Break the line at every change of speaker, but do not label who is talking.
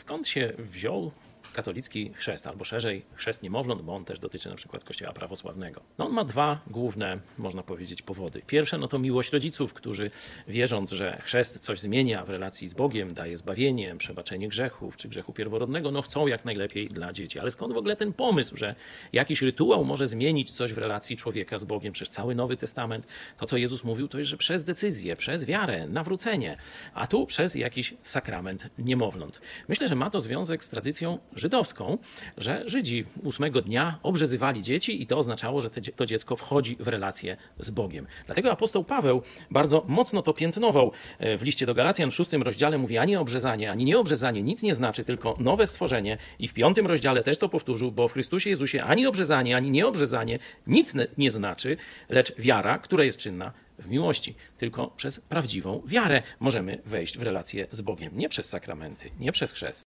Skąd się wziął katolicki chrzest, albo szerzej chrzest niemowląt, bo on też dotyczy na przykład kościoła prawosławnego. No on ma dwa główne, można powiedzieć, powody. Pierwsze no to miłość rodziców, którzy wierząc, że chrzest coś zmienia w relacji z Bogiem, daje zbawienie, przebaczenie grzechów czy grzechu pierworodnego, no chcą jak najlepiej dla dzieci. Ale skąd w ogóle ten pomysł, że jakiś rytuał może zmienić coś w relacji człowieka z Bogiem? Przecież cały Nowy Testament, to co Jezus mówił, to jest, że przez decyzję, przez wiarę, nawrócenie, a tu przez jakiś sakrament niemowląt. Myślę, że ma to związek z tradycją żydowską, że Żydzi ósmego dnia obrzezywali dzieci i to oznaczało, że to dziecko wchodzi w relację z Bogiem. Dlatego apostoł Paweł bardzo mocno to piętnował e, w liście do Galacjan w szóstym rozdziale mówi ani obrzezanie, ani nieobrzezanie nic nie znaczy, tylko nowe stworzenie i w piątym rozdziale też to powtórzył, bo w Chrystusie Jezusie ani obrzezanie, ani nieobrzezanie nic nie znaczy, lecz wiara, która jest czynna w miłości. Tylko przez prawdziwą wiarę możemy wejść w relację z Bogiem, nie przez sakramenty, nie przez chrzest.